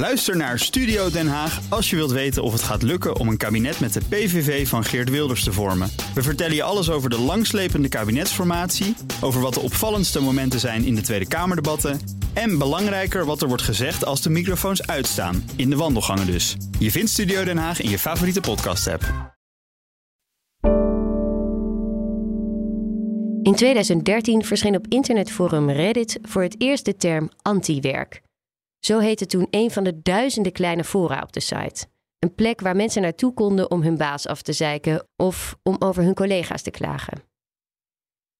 Luister naar Studio Den Haag als je wilt weten of het gaat lukken om een kabinet met de PVV van Geert Wilders te vormen. We vertellen je alles over de langslepende kabinetsformatie, over wat de opvallendste momenten zijn in de Tweede Kamerdebatten en belangrijker wat er wordt gezegd als de microfoons uitstaan, in de wandelgangen dus. Je vindt Studio Den Haag in je favoriete podcast-app. In 2013 verscheen op internetforum Reddit voor het eerst de term anti-werk. Zo heette toen een van de duizenden kleine fora op de site. Een plek waar mensen naartoe konden om hun baas af te zeiken of om over hun collega's te klagen.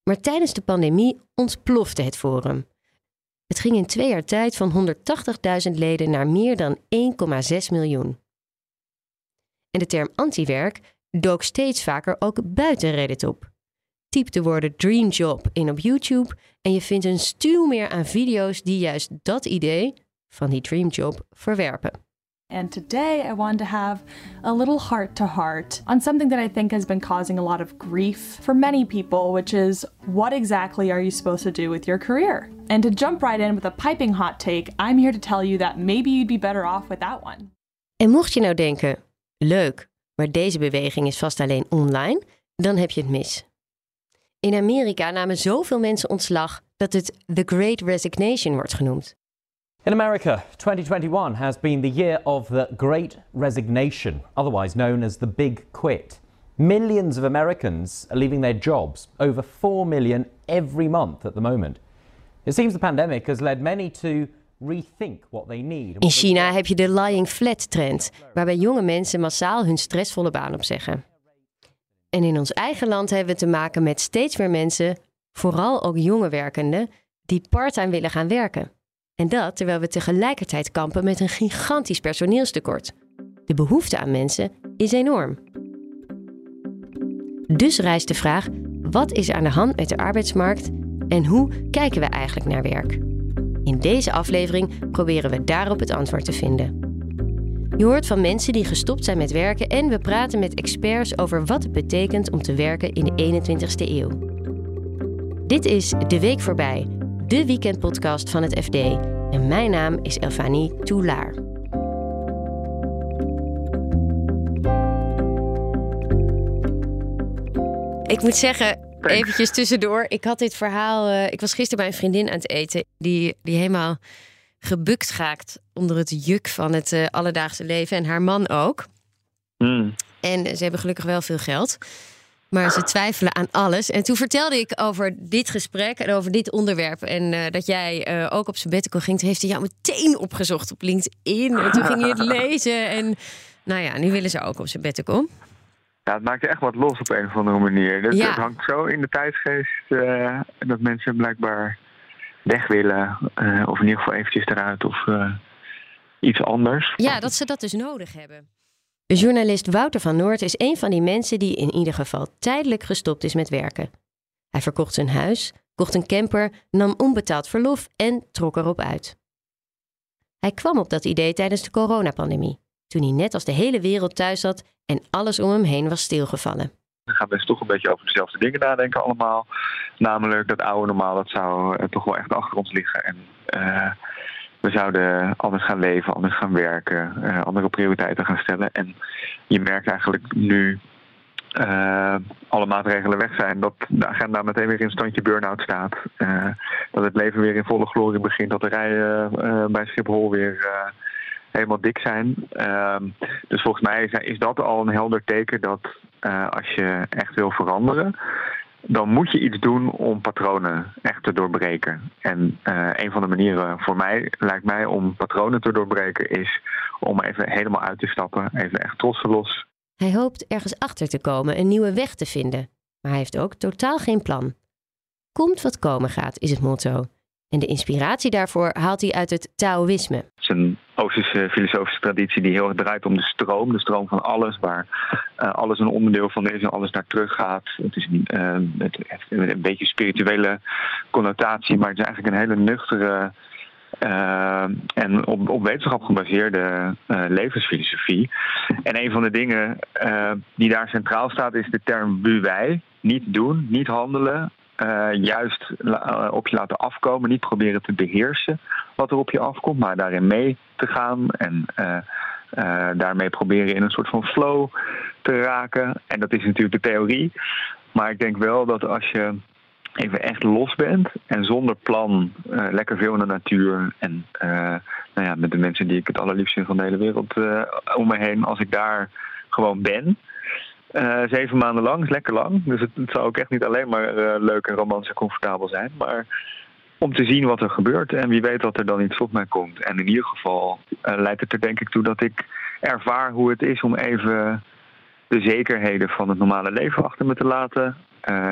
Maar tijdens de pandemie ontplofte het forum. Het ging in twee jaar tijd van 180.000 leden naar meer dan 1,6 miljoen. En de term antiwerk dook steeds vaker ook buiten Reddit op. Typ de woorden dream job in op YouTube en je vindt een stuw meer aan video's die juist dat idee van die dream job verwerpen. And today I wanted to have a little heart to heart on something that I think has been causing a lot of grief for many people, which is what exactly are you supposed to do with your career? And to jump right in with a piping hot take, I'm here to tell you that maybe you'd be better off without one. En mocht je nou denken, leuk, maar deze beweging is vast alleen online, dan heb je het mis. In Amerika namen zoveel mensen ontslag dat het The Great Resignation wordt genoemd. In America, 2021 has been the year of the Great Resignation, otherwise known as the Big Quit. Millions of Americans are leaving their jobs, over 4 million every month at the moment. It seems the pandemic has led many to rethink what they need. In China heb je de lying flat trend, waarbij jonge mensen massaal hun stressvolle baan opzeggen. En in ons eigen land hebben we te maken met steeds meer mensen, vooral ook jonge werkenden, die parttime willen gaan werken. En dat terwijl we tegelijkertijd kampen met een gigantisch personeelstekort. De behoefte aan mensen is enorm. Dus rijst de vraag: wat is er aan de hand met de arbeidsmarkt en hoe kijken we eigenlijk naar werk? In deze aflevering proberen we daarop het antwoord te vinden. Je hoort van mensen die gestopt zijn met werken en we praten met experts over wat het betekent om te werken in de 21ste eeuw. Dit is De Week Voorbij, de weekendpodcast van het FD. En mijn naam is Elfanie Toulaar. Ik moet zeggen, eventjes tussendoor. Ik had dit verhaal. Uh, ik was gisteren bij een vriendin aan het eten. Die, die helemaal gebukt gaakt onder het juk van het uh, alledaagse leven. En haar man ook. Mm. En ze hebben gelukkig wel veel geld. Maar ze twijfelen aan alles. En toen vertelde ik over dit gesprek en over dit onderwerp. En uh, dat jij uh, ook op sabbatical ging. Toen heeft hij jou meteen opgezocht op LinkedIn. En toen ging hij het lezen. En nou ja, nu willen ze ook op sabbatical. Ja, het maakt echt wat los op een of andere manier. Dat, ja. Het hangt zo in de tijdsgeest uh, dat mensen blijkbaar weg willen. of in ieder geval eventjes eruit of iets anders. Ja, dat ze dat dus nodig hebben. Journalist Wouter van Noord is een van die mensen die in ieder geval tijdelijk gestopt is met werken. Hij verkocht zijn huis, kocht een camper, nam onbetaald verlof en trok erop uit. Hij kwam op dat idee tijdens de coronapandemie, toen hij net als de hele wereld thuis zat en alles om hem heen was stilgevallen. Dan gaan mensen toch een beetje over dezelfde dingen nadenken allemaal. Namelijk dat oude normaal, dat zou uh, toch wel echt achter ons liggen. En uh, we zouden anders gaan leven, anders gaan werken, uh, andere prioriteiten gaan stellen. En je merkt eigenlijk nu uh, alle maatregelen weg zijn, dat de agenda meteen weer in standje burn-out staat. Uh, dat het leven weer in volle glorie begint, dat de rijen bij Schiphol weer helemaal dik zijn. Ehm, dus volgens mij is, is, dat al een helder teken dat als je echt wil veranderen, dan moet je iets doen om patronen echt te doorbreken. En uh, een van de manieren voor mij, lijkt mij, om patronen te doorbreken, is om even helemaal uit te stappen, even echt trossen los. Hij hoopt ergens achter te komen, een nieuwe weg te vinden. Maar hij heeft ook totaal geen plan. Komt wat komen gaat, is het motto. En de inspiratie daarvoor haalt hij uit het Taoïsme. Het is een Oosterse filosofische traditie die heel erg draait om de stroom. De stroom van alles, waar uh, alles een onderdeel van is en alles naar terug gaat. Het, is, uh, het heeft een beetje spirituele connotatie, maar het is eigenlijk een hele nuchtere uh, en op, op, wetenschap gebaseerde levensfilosofie. En een van de dingen die daar centraal staat is de term bu-wij. Niet doen, niet handelen, juist op je laten afkomen. Niet proberen te beheersen wat er op je afkomt, maar daarin mee te gaan. En daarmee proberen in een soort van flow te raken. En dat is natuurlijk de theorie. Maar ik denk wel dat als je even echt los bent en zonder plan lekker veel in de natuur en nou ja, met de mensen die ik het allerliefst vind van de hele wereld om me heen, als ik daar gewoon ben, uh, zeven maanden lang is lekker lang. Dus het, zou ook echt niet alleen maar uh, leuk en romantisch en comfortabel zijn. Maar om te zien wat er gebeurt. En wie weet dat er dan iets op mij komt. En in ieder geval uh, leidt het er denk ik toe dat ik ervaar hoe het is om even de zekerheden van het normale leven achter me te laten.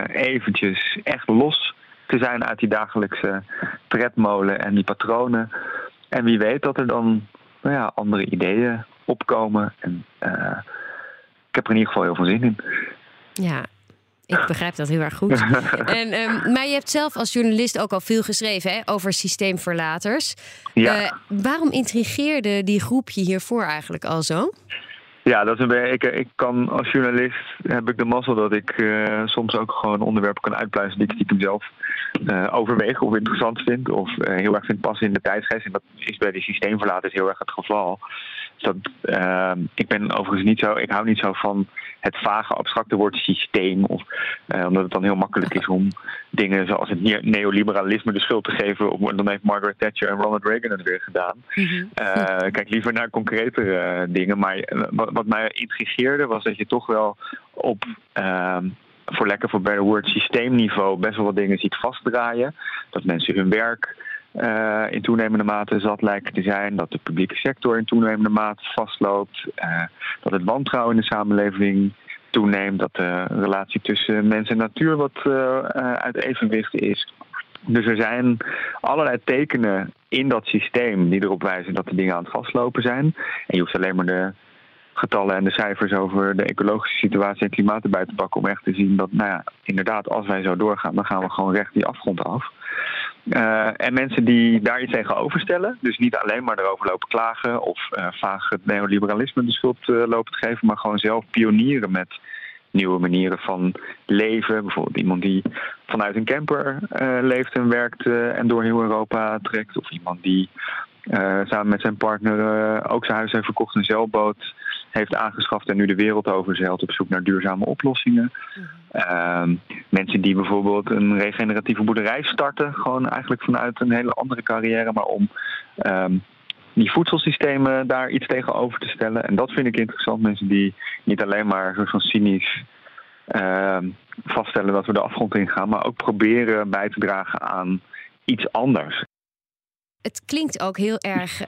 eventjes echt los te zijn uit die dagelijkse tredmolen en die patronen. En wie weet dat er dan nou ja, andere ideeën opkomen. En heb er in ieder geval heel veel zin in. Ja, ik begrijp dat heel erg goed. en, um, maar je hebt zelf als journalist ook al veel geschreven hè, over systeemverlaters. Ja. Uh, waarom intrigeerde die groep je hiervoor eigenlijk al zo? Ja, dat is een, ik, ik kan als journalist heb ik de mazzel dat ik uh, soms ook gewoon onderwerpen kan uitpluizen die ik stiekem zelf uh, overweeg of interessant vind of heel erg vind passen in de tijdsgeest. En dat is bij die systeemverlaters heel erg het geval. Dat, uh, ik ben overigens niet zo, ik hou niet zo van het vage abstracte woord systeem. Of, uh, omdat het dan heel makkelijk is om dingen zoals het neoliberalisme de schuld te geven. Op, dan heeft Margaret Thatcher en Ronald Reagan het weer gedaan. Uh, kijk liever naar concretere dingen. Maar wat, wat, mij intrigeerde was dat je toch wel op ehm, voor lekker voor better word systeemniveau best wel wat dingen ziet vastdraaien. Dat mensen hun werk uh, in toenemende mate zat lijken te zijn. Dat de publieke sector in toenemende mate vastloopt. Uh, dat het wantrouwen in de samenleving toeneemt. Dat de relatie tussen mens en natuur wat uh, uit evenwicht is. Dus er zijn allerlei tekenen in dat systeem die erop wijzen dat de dingen aan het vastlopen zijn. En je hoeft alleen maar de getallen en de cijfers over de ecologische situatie en klimaat erbij te pakken om echt te zien dat, nou ja, inderdaad, als wij zo doorgaan, dan gaan we gewoon recht die afgrond af. Uh, en mensen die daar iets tegenover stellen, dus niet alleen maar erover lopen klagen of uh, vaag het neoliberalisme de schuld uh, lopen te geven, maar gewoon zelf pionieren met nieuwe manieren van leven. Bijvoorbeeld iemand die vanuit een camper leeft en werkt en door heel Europa trekt. Of iemand die samen met zijn partner ook zijn huis heeft verkocht, een zeilboot heeft aangeschaft en nu de wereld overzeilt op zoek naar duurzame oplossingen. Uh, mensen die bijvoorbeeld een regeneratieve boerderij starten, gewoon eigenlijk vanuit een hele andere carrière, maar om um, die voedselsystemen daar iets tegenover te stellen. En dat vind ik interessant. Mensen die niet alleen maar soort van cynisch uh, vaststellen dat we de afgrond ingaan, maar ook proberen bij te dragen aan iets anders. Het klinkt ook heel erg.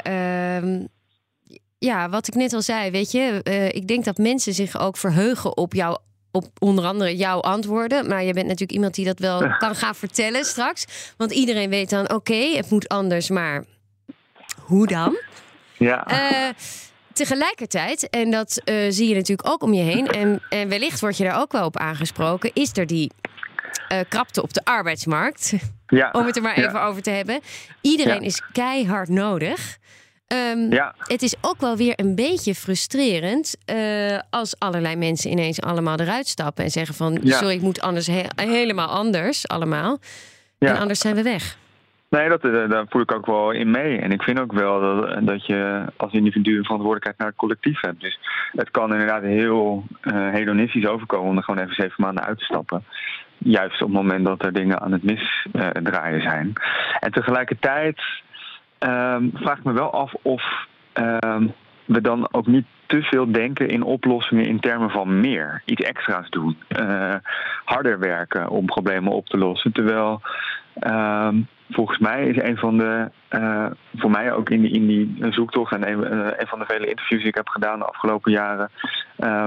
Ja, wat ik net al zei, weet je, uh, ik denk dat mensen zich ook verheugen op jouw op onder andere jouw antwoorden. Maar je bent natuurlijk iemand die dat wel kan gaan vertellen straks. Want iedereen weet dan, oké, okay, het moet anders, maar hoe dan? Ja. Uh, tegelijkertijd, en dat uh, zie je natuurlijk ook om je heen... En, en wellicht word je daar ook wel op aangesproken... is er die krapte op de arbeidsmarkt. Ja. om het er maar even ja. over te hebben. Iedereen Ja. is keihard nodig. Ehm, Ja. Het is ook wel weer een beetje frustrerend eh, als allerlei mensen ineens allemaal eruit stappen en zeggen van Ja. sorry, ik moet anders he- helemaal anders allemaal. Ja. En anders zijn we weg. Nee, dat, eh, daar voel ik ook wel in mee. En ik vind ook wel dat, dat je als individu een verantwoordelijkheid naar het collectief hebt. Dus het kan inderdaad heel eh, hedonistisch overkomen om er gewoon even zeven maanden uit te stappen. Juist op het moment dat er dingen aan het misdraaien zijn. En tegelijkertijd ehm, vraag ik me wel af of ehm, we dan ook niet te veel denken in oplossingen in termen van meer. Iets extra's doen. eh, harder werken om problemen op te lossen. Terwijl ehm, volgens mij is een van de, eh, voor mij ook in die, in die zoektocht en een, eh, een van de vele interviews die ik heb gedaan de afgelopen jaren,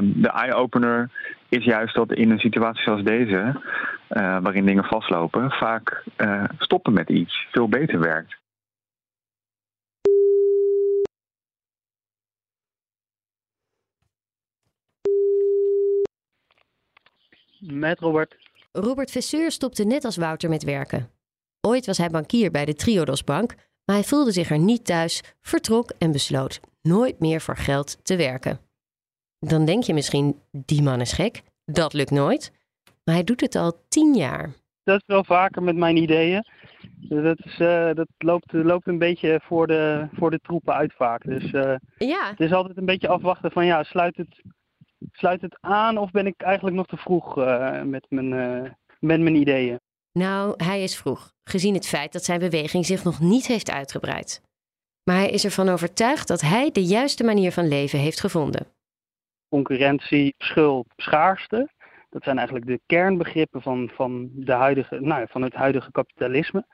de eye-opener is juist dat in een situatie zoals deze, waarin dingen vastlopen, vaak stoppen met iets veel beter werkt. Met Robert. Robert Vesseur stopte net als Wouter met werken. Ooit was hij bankier bij de Triodos Bank, maar hij voelde zich er niet thuis, vertrok en besloot nooit meer voor geld te werken. Dan denk je misschien, die man is gek, dat lukt nooit. Maar hij doet het al tien jaar. dat is wel vaker met mijn ideeën. Dat, is, uh, dat loopt, loopt een beetje voor de, voor de troepen uit vaak. Dus uh, ja. het is altijd een beetje afwachten van ja, sluit het, sluit het aan of ben ik eigenlijk nog te vroeg uh, met, mijn, met mijn ideeën? Nou, hij is vroeg, gezien het feit dat zijn beweging zich nog niet heeft uitgebreid. Maar hij is ervan overtuigd dat hij de juiste manier van leven heeft gevonden. Concurrentie, schuld, schaarste. Dat zijn eigenlijk de kernbegrippen van, van, de huidige, nou, van het huidige kapitalisme.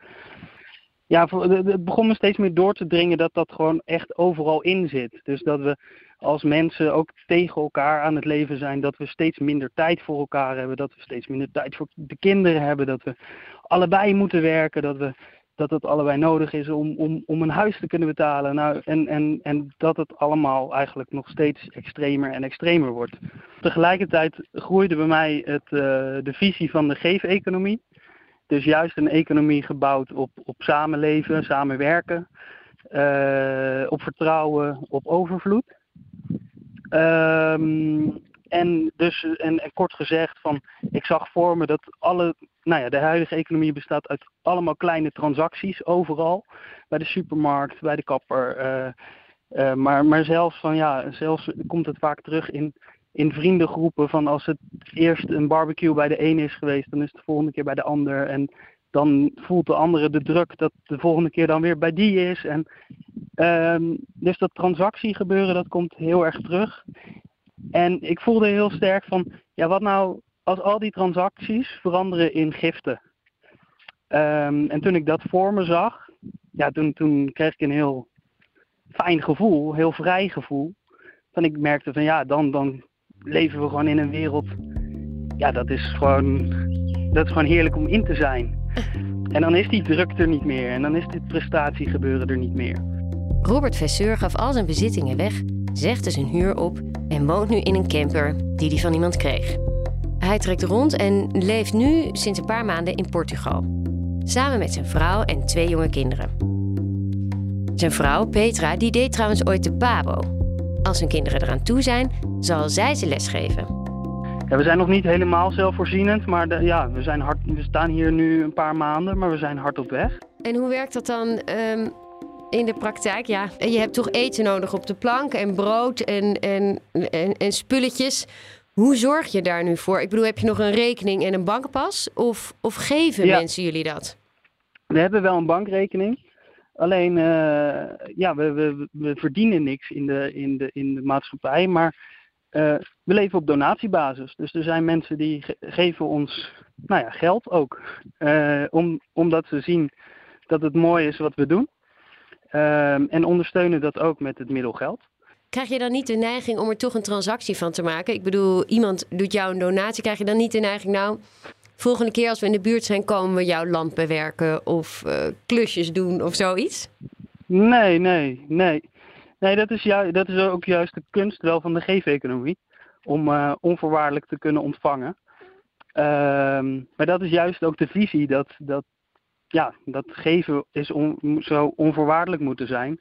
Ja, het begon me steeds meer door te dringen dat dat gewoon echt overal in zit. Dus dat we als mensen ook tegen elkaar aan het leven zijn. Dat we steeds minder tijd voor elkaar hebben. Dat we steeds minder tijd voor de kinderen hebben. Dat we allebei moeten werken. Dat we dat het allebei nodig is om, om, om een huis te kunnen betalen. Nou, en, en, en dat het allemaal eigenlijk nog steeds extremer en extremer wordt. Tegelijkertijd groeide bij mij het, uh, de visie van de geef-economie. Dus juist een economie gebouwd op, op samenleven, samenwerken, uh, op vertrouwen, op overvloed. Um, en dus, en, en, kort gezegd, van, ik zag voor me dat alle, nou ja, de huidige economie bestaat uit allemaal kleine transacties, overal. Bij de supermarkt, bij de kapper. Uh, uh, maar, maar zelfs van, ja, zelfs komt het vaak terug in, in vriendengroepen. Van als het eerst een barbecue bij de een is geweest, dan is het de volgende keer bij de ander. En dan voelt de andere de druk dat de volgende keer dan weer bij die is. En, um, dus dat transactiegebeuren, dat komt heel erg terug. En ik voelde heel sterk van, ja, wat nou als al die transacties veranderen in giften? Um, en toen ik dat voor me zag, ja, toen, toen kreeg ik een heel fijn gevoel, heel vrij gevoel. Van ik merkte van, ja, dan, dan leven we gewoon in een wereld, ja, dat is gewoon, dat is gewoon heerlijk om in te zijn. En dan is die druk er niet meer en dan is dit prestatiegebeuren er niet meer. Robert Vesseur gaf al zijn bezittingen weg, zegde zijn huur op en woont nu in een camper die hij van iemand kreeg. Hij trekt rond en leeft nu sinds een paar maanden in Portugal. Samen met zijn vrouw en twee jonge kinderen. Zijn vrouw, Petra, die deed trouwens ooit de Pabo. Als hun kinderen eraan toe zijn, zal zij ze lesgeven. Ja, we zijn nog niet helemaal zelfvoorzienend, maar de, ja, we, zijn hard, we staan hier nu een paar maanden, maar we zijn hard op weg. En hoe werkt dat dan um, in de praktijk? Ja, je hebt toch eten nodig op de plank en brood en, en, en, en spulletjes. Hoe zorg je daar nu voor? Ik bedoel, heb je nog een rekening en een bankpas? Of, of geven Ja. mensen jullie dat? We hebben wel een bankrekening. Alleen, eh, ja, we, we, verdienen niks in de, in de, in de maatschappij, maar eh, we leven op donatiebasis. Dus er zijn mensen die ge- geven ons nou ja, geld ook, eh, om, omdat ze zien dat het mooi is wat we doen. Ehm, en ondersteunen dat ook met het middel geld. Krijg je dan niet de neiging om er toch een transactie van te maken? Ik bedoel, iemand doet jou een donatie. Krijg je dan niet de neiging, nou, volgende keer als we in de buurt zijn, komen we jouw land bewerken of eh, klusjes doen of zoiets? Nee, nee, nee. Nee, dat is, ju- dat is ook juist de kunst wel van de geef-economie. Om eh, onvoorwaardelijk te kunnen ontvangen. Ehm, maar dat is juist ook de visie dat, dat, ja, dat geven is on, zo onvoorwaardelijk moeten zijn.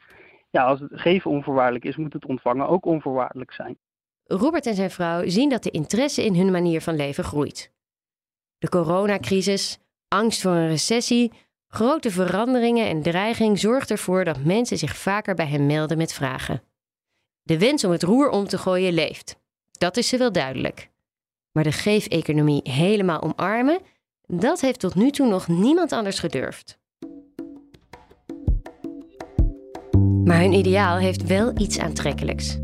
Ja, als het geven onvoorwaardelijk is, moet het ontvangen ook onvoorwaardelijk zijn. Robert en zijn vrouw zien dat de interesse in hun manier van leven groeit. De coronacrisis, angst voor een recessie, grote veranderingen en dreiging zorgt ervoor dat mensen zich vaker bij hen melden met vragen. De wens om het roer om te gooien leeft. Dat is ze wel duidelijk. Maar de geef-economie helemaal omarmen, dat heeft tot nu toe nog niemand anders gedurfd. Maar hun ideaal heeft wel iets aantrekkelijks.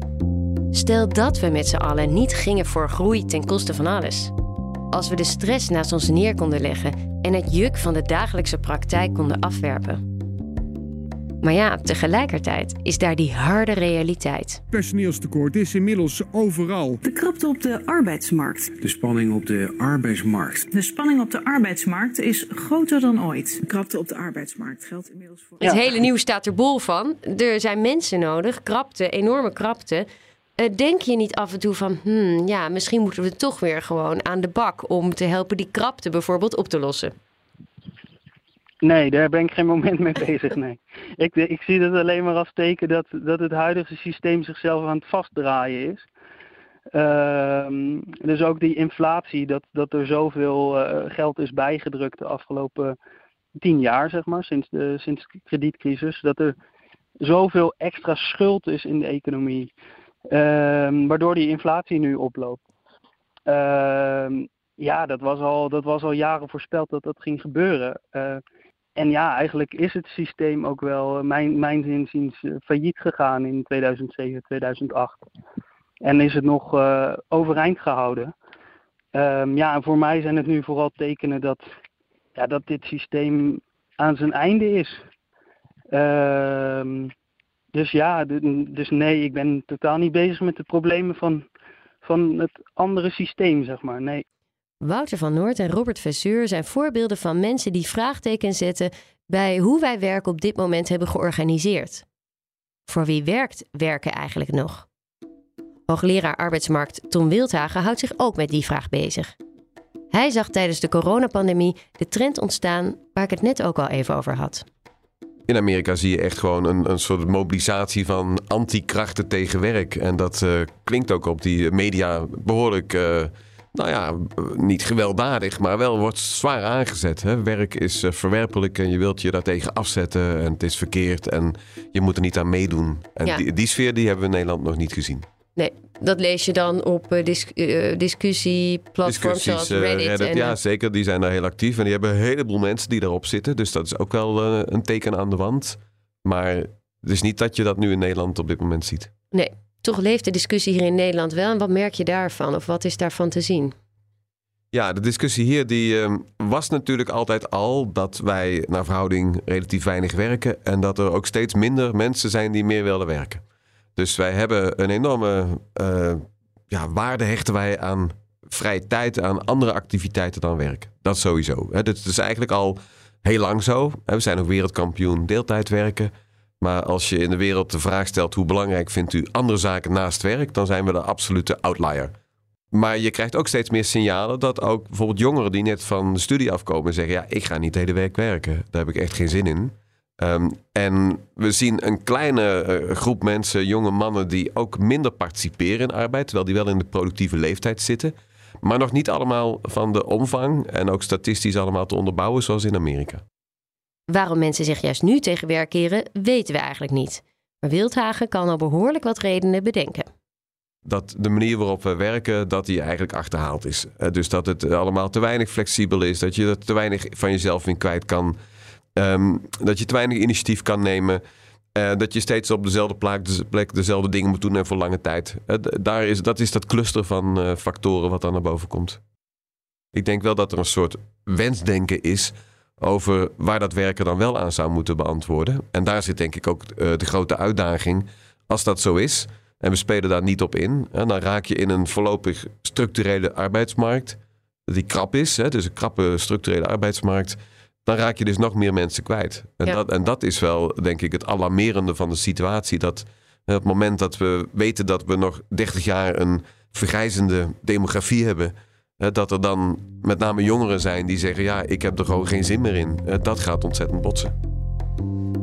Stel dat we met z'n allen niet gingen voor groei ten koste van alles. Als we de stress naast ons neer konden leggen en het juk van de dagelijkse praktijk konden afwerpen. Maar ja, tegelijkertijd is daar die harde realiteit. Personeelstekort is inmiddels overal. De krapte op de arbeidsmarkt. De spanning op de arbeidsmarkt. De spanning op de arbeidsmarkt is groter dan ooit. De krapte op de arbeidsmarkt geldt inmiddels voor. Het hele nieuws staat er bol van. Er zijn mensen nodig, krapte, enorme krapte. Eh, denk je niet af en toe van, hmm, ja, misschien moeten we toch weer gewoon aan de bak om te helpen die krapte bijvoorbeeld op te lossen? Nee, daar ben ik geen moment mee bezig. Nee. Ik, ik zie dat alleen maar als teken dat, dat het huidige systeem zichzelf aan het vastdraaien is. Ehm, dus ook die inflatie, dat, dat er zoveel uh, geld is bijgedrukt de afgelopen tien jaar, zeg maar, sinds de, sinds de kredietcrisis, dat er zoveel extra schuld is in de economie, waardoor die inflatie nu oploopt. Ehm, ja, dat was, al, dat was al jaren voorspeld dat dat ging gebeuren. Uh, en ja, eigenlijk is het systeem ook wel, mijn, mijn inziens, failliet gegaan in 2007, 2008. En is het nog overeind gehouden. Um, ja, en voor mij zijn het nu vooral tekenen dat, ja, dat dit systeem aan zijn einde is. Um, dus ja, dus nee, ik ben totaal niet bezig met de problemen van, van het andere systeem, zeg maar. Nee. Wouter van Noort en Robert Vesseur zijn voorbeelden van mensen die vraagtekens zetten bij hoe wij werk op dit moment hebben georganiseerd. Voor wie werkt werken eigenlijk nog? Hoogleraar arbeidsmarkt Tom Wildhagen houdt zich ook met die vraag bezig. Hij zag tijdens de coronapandemie de trend ontstaan waar ik het net ook al even over had. In Amerika zie je echt gewoon een, een soort mobilisatie van anti-krachten tegen werk. En dat uh, klinkt ook op die media behoorlijk, uh, nou ja, niet gewelddadig, maar wel wordt zwaar aangezet. Hè? Werk is uh, verwerpelijk en je wilt je daartegen afzetten en het is verkeerd en je moet er niet aan meedoen. En Ja. die, die sfeer die hebben we in Nederland nog niet gezien. Nee, dat lees je dan op eh, dis- eh, discussieplatforms zoals eh, Reddit. Reddit, en, ja, eh, zeker. Die zijn daar heel actief. En die hebben een heleboel mensen die daarop zitten. Dus dat is ook wel eh, een teken aan de wand. Maar het is niet dat je dat nu in Nederland op dit moment ziet. nee, toch leeft de discussie hier in Nederland wel. En wat merk je daarvan? Of wat is daarvan te zien? Ja, de discussie hier die, eh, was natuurlijk altijd al dat wij naar verhouding relatief weinig werken. En dat er ook steeds minder mensen zijn die meer willen werken. Dus wij hebben een enorme eh, ja, waarde hechten wij aan vrije tijd, aan andere activiteiten dan werk. Dat sowieso. Hè. Dit is eigenlijk al heel lang zo. We zijn ook wereldkampioen deeltijd werken. Maar als je in de wereld de vraag stelt hoe belangrijk vindt u andere zaken naast werk, dan zijn we de absolute outlier. Maar je krijgt ook steeds meer signalen dat ook bijvoorbeeld jongeren die net van de studie afkomen zeggen: Ja, ik ga niet de hele week werken. Daar heb ik echt geen zin in. Ehm, en we zien een kleine eh, groep mensen, jonge mannen, die ook minder participeren in arbeid, terwijl die wel in de productieve leeftijd zitten. Maar nog niet allemaal van de omvang en ook statistisch allemaal te onderbouwen zoals in Amerika. Waarom mensen zich juist nu tegen werk keren, weten we eigenlijk niet. Maar Wildhagen kan al behoorlijk wat redenen bedenken. dat de manier waarop we werken, dat die eigenlijk achterhaald is. Eh, dus dat het allemaal te weinig flexibel is, dat je er te weinig van jezelf in kwijt kan, Ehm, dat je te weinig initiatief kan nemen, eh, dat je steeds op dezelfde plek, de- plek dezelfde dingen moet doen en voor lange tijd. Eh, daar is, dat is dat cluster van eh, factoren wat dan naar boven komt. Ik denk wel dat er een soort wensdenken is over waar dat werken dan wel aan zou moeten beantwoorden. En daar zit denk ik ook de grote uitdaging. Als dat zo is, en we spelen daar niet op in, dan raak je in een voorlopig structurele arbeidsmarkt die krap is, hè, dus een krappe structurele arbeidsmarkt. Dan raak je dus nog meer mensen kwijt. En, Ja. dat, en dat is wel, denk ik, het alarmerende van de situatie. Dat het moment dat we weten dat we nog 30 jaar een vergrijzende demografie hebben, dat er dan met name jongeren zijn die zeggen: Ja, ik heb er gewoon geen zin meer in. Dat gaat ontzettend botsen.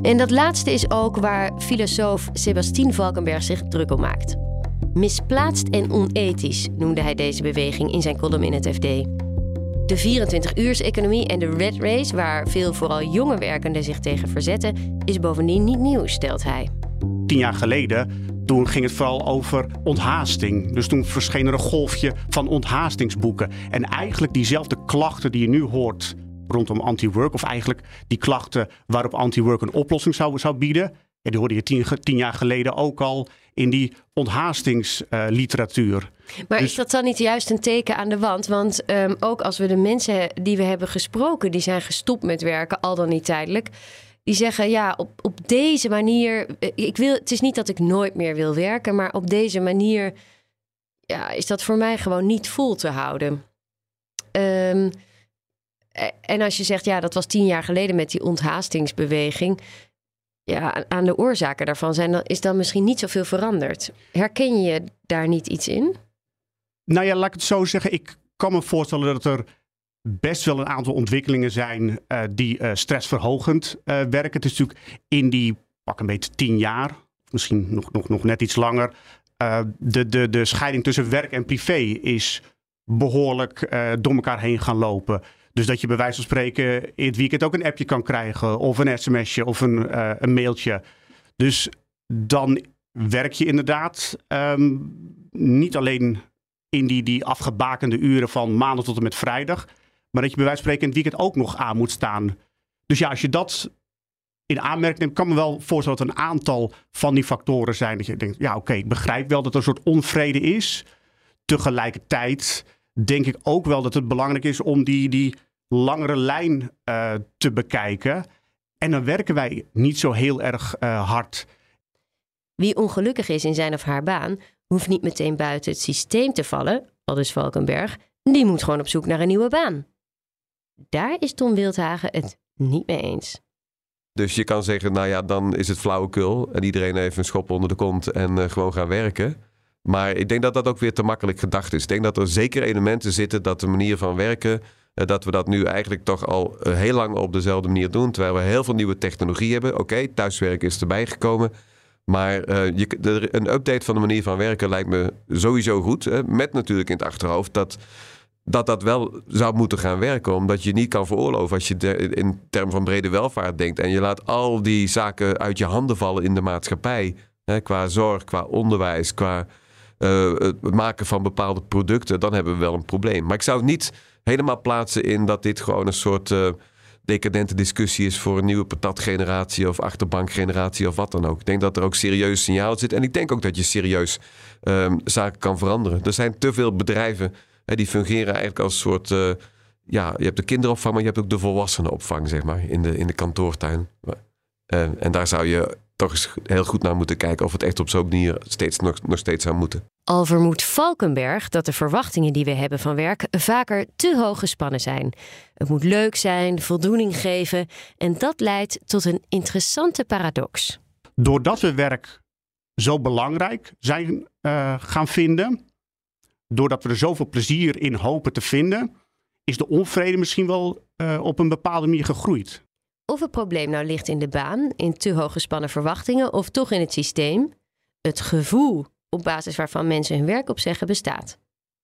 En dat laatste is ook waar filosoof Sebastien Valkenberg zich druk om maakt. Misplaatst en onethisch noemde hij deze beweging in zijn column in het FD. De 24-uurs-economie en de red race, waar veel vooral jonge werkenden zich tegen verzetten, is bovendien niet nieuw, stelt hij. Tien jaar geleden, toen ging het vooral over onthaasting. Dus toen verscheen er een golfje van onthaastingsboeken. En eigenlijk diezelfde klachten die je nu hoort rondom anti-work, of eigenlijk die klachten waarop anti-work een oplossing zou, zou bieden. Ja, die hoorde je tien, tien jaar geleden ook al in die onthaastingsliteratuur. Maar Dus- is dat dan niet juist een teken aan de wand? Want ehm, ook als we de mensen die we hebben gesproken, die zijn gestopt met werken, al dan niet tijdelijk. Die zeggen ja, op, op deze manier. eh, Ik wil, het is niet dat ik nooit meer wil werken, maar op deze manier ja, is dat voor mij gewoon niet vol te houden. Ehm, eh, en als je zegt, ja, dat was tien jaar geleden met die onthaastingsbeweging. Ja, aan- aan de oorzaken daarvan zijn, dan, is dan misschien niet zoveel veranderd. Herken je daar niet iets in? Nou ja, laat ik het zo zeggen. Ik kan me voorstellen dat er best wel een aantal ontwikkelingen zijn eh, die eh, stressverhogend eh, werken. Het is natuurlijk in die pak een beetje tien jaar, misschien nog, nog, nog net iets langer, de, de, de scheiding tussen werk en privé is behoorlijk door elkaar heen gaan lopen. Dus dat je bij wijze van spreken in het weekend ook een appje kan krijgen, of een sms'je of een, een mailtje. Dus dan werk je inderdaad ehm, niet alleen in die, die afgebakende uren van maandag tot en met vrijdag, maar dat je bij wijze van spreken het weekend ook nog aan moet staan. Dus ja, als je dat in aanmerking neemt, kan me wel voorstellen dat een aantal van die factoren zijn. Dat je denkt, ja oké, ik begrijp wel dat er een soort onvrede is. Tegelijkertijd denk ik ook wel dat het belangrijk is om die, die langere lijn uh, te bekijken. En dan werken wij niet zo heel erg uh, hard. Wie ongelukkig is in zijn of haar baan, hoeft niet meteen buiten het systeem te vallen, al dus Valkenberg. Die moet gewoon op zoek naar een nieuwe baan. Daar is Tom Wildhagen het niet mee eens. Dus je kan zeggen, nou ja, dan is het flauwekul en iedereen even een schop onder de kont en uh, gewoon gaan werken. Maar ik denk dat dat ook weer te makkelijk gedacht is. Ik denk dat er zeker elementen zitten dat de manier van werken, uh, dat we dat nu eigenlijk toch al uh, heel lang op dezelfde manier doen. Terwijl we heel veel nieuwe technologie hebben. Oké, thuiswerken is erbij gekomen. Maar je, de, een update van de manier van werken lijkt me sowieso goed. Hè? Met natuurlijk in het achterhoofd dat dat dat wel zou moeten gaan werken. Omdat je niet kan veroorloven als je in termen van brede welvaart denkt. En je laat al die zaken uit je handen vallen in de maatschappij. Hè, qua zorg, qua onderwijs, qua uh, het maken van bepaalde producten. Dan hebben we wel een probleem. Maar ik zou het niet helemaal plaatsen in dat dit gewoon een soort uh, decadente discussie is voor een nieuwe patatgeneratie of achterbankgeneratie of wat dan ook. Ik denk dat er ook serieus signaal zit. En ik denk ook dat je serieus um, zaken kan veranderen. Er zijn te veel bedrijven die fungeren eigenlijk als een soort. Uh, ja, je hebt de kinderopvang, maar je hebt ook de volwassenenopvang, zeg maar, in de, in de kantoortuin. Uh, en daar zou je toch eens heel goed naar moeten kijken of het echt op zo'n manier steeds, nog, nog steeds zou moeten. Al vermoedt Valkenberg dat de verwachtingen die we hebben van werk vaker te hoog gespannen zijn. Het moet leuk zijn, voldoening geven en dat leidt tot een interessante paradox. Doordat we werk zo belangrijk zijn uh, gaan vinden, doordat we er zoveel plezier in hopen te vinden, is de onvrede misschien wel uh, op een bepaalde manier gegroeid. Of het probleem nou ligt in de baan, in te hoog gespannen verwachtingen, of toch in het systeem, het gevoel op basis waarvan mensen hun werk opzeggen bestaat.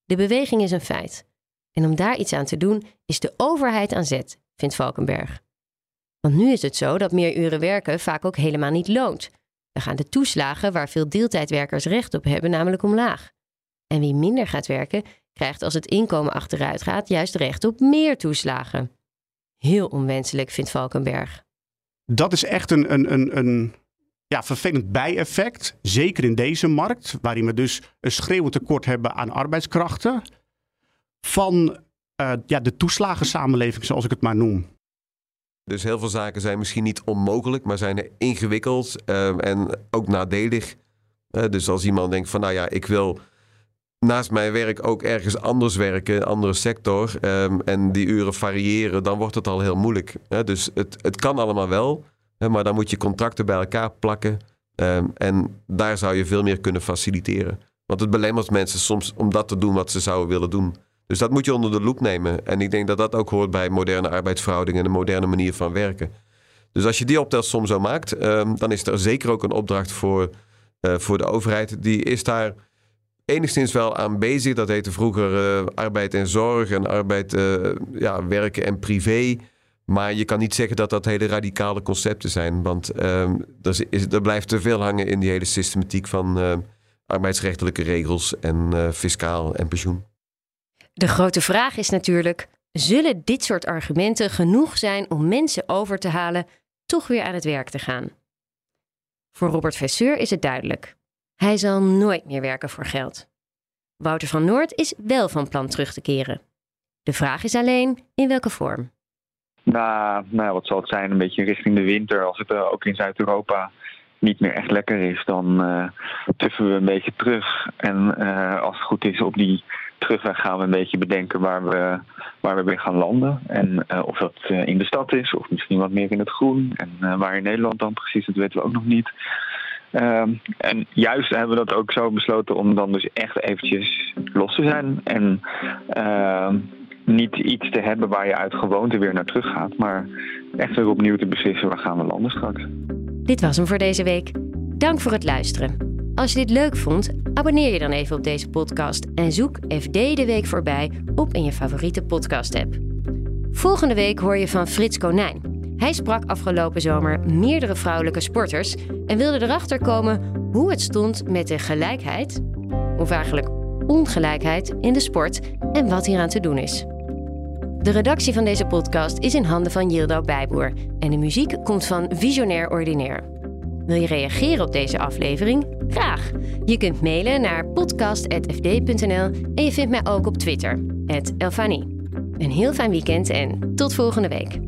De beweging is een feit. En om daar iets aan te doen, is de overheid aan zet, vindt Valkenberg. Want nu is het zo dat meer uren werken vaak ook helemaal niet loont. Dan gaan de toeslagen waar veel deeltijdwerkers recht op hebben namelijk omlaag. En wie minder gaat werken, krijgt als het inkomen achteruit gaat juist recht op meer toeslagen. Heel onwenselijk, vindt Valkenberg. Dat is echt een, een, een, een ja, vervelend bijeffect. Zeker in deze markt, waarin we dus een schreeuwend tekort hebben aan arbeidskrachten. Van uh, ja, de toeslagensamenleving, zoals ik het maar noem. Dus heel veel zaken zijn misschien niet onmogelijk, maar zijn ingewikkeld uh, en ook nadelig. Uh, dus als iemand denkt van nou ja, ik wil naast mijn werk ook ergens anders werken, een andere sector, um, en die uren variëren, dan wordt het al heel moeilijk. Hè? Dus het, het kan allemaal wel, maar dan moet je contracten bij elkaar plakken. Um, en daar zou je veel meer kunnen faciliteren. Want het belemmert mensen soms om dat te doen wat ze zouden willen doen. Dus dat moet je onder de loep nemen. En ik denk dat dat ook hoort bij moderne arbeidsverhoudingen en een moderne manier van werken. Dus als je die optelsom zo maakt, um, dan is er zeker ook een opdracht voor, uh, voor de overheid. Die is daar enigszins wel aan bezig. Dat heette vroeger uh, arbeid en zorg en arbeid, uh, ja, werken en privé. Maar je kan niet zeggen dat dat hele radicale concepten zijn. Want uh, er, is, er, blijft te veel hangen in die hele systematiek van uh, arbeidsrechtelijke regels en fiscaal en pensioen. De grote vraag is natuurlijk: zullen dit soort argumenten genoeg zijn om mensen over te halen toch weer aan het werk te gaan? Voor Robert Vesseur is het duidelijk. Hij zal nooit meer werken voor geld. Wouter van Noord is wel van plan terug te keren. De vraag is alleen in welke vorm. Nou, nou, wat zal het zijn? Een beetje richting de winter. Als het uh, ook in Zuid-Europa niet meer echt lekker is, dan uh, tuffen we een beetje terug. En uh, als het goed is, op die terugweg gaan we een beetje bedenken waar we, waar we weer gaan landen. En of dat in de stad is, of misschien wat meer in het groen. En waar in Nederland dan precies, dat weten we ook nog niet. Um, en juist hebben we dat ook zo besloten om dan dus echt eventjes los te zijn. En uh, niet iets te hebben waar je uit gewoonte weer naar terug gaat. Maar echt weer opnieuw te beslissen waar gaan we landen straks. Dit was hem voor deze week. Dank voor het luisteren. Als je dit leuk vond, abonneer je dan even op deze podcast en zoek FD de Week voorbij op in je favoriete podcast-app. Volgende week hoor je van Frits Konijn. Hij sprak afgelopen zomer meerdere vrouwelijke sporters en wilde erachter komen hoe het stond met de gelijkheid, of eigenlijk ongelijkheid, in de sport en wat hieraan te doen is. De redactie van deze podcast is in handen van Yildo Bijboer en de muziek komt van Visionair Ordinaire. Wil je reageren op deze aflevering? Graag. Je kunt mailen naar podcast.fd.nl en je vindt mij ook op Twitter, Elfanie. Een heel fijn weekend en tot volgende week.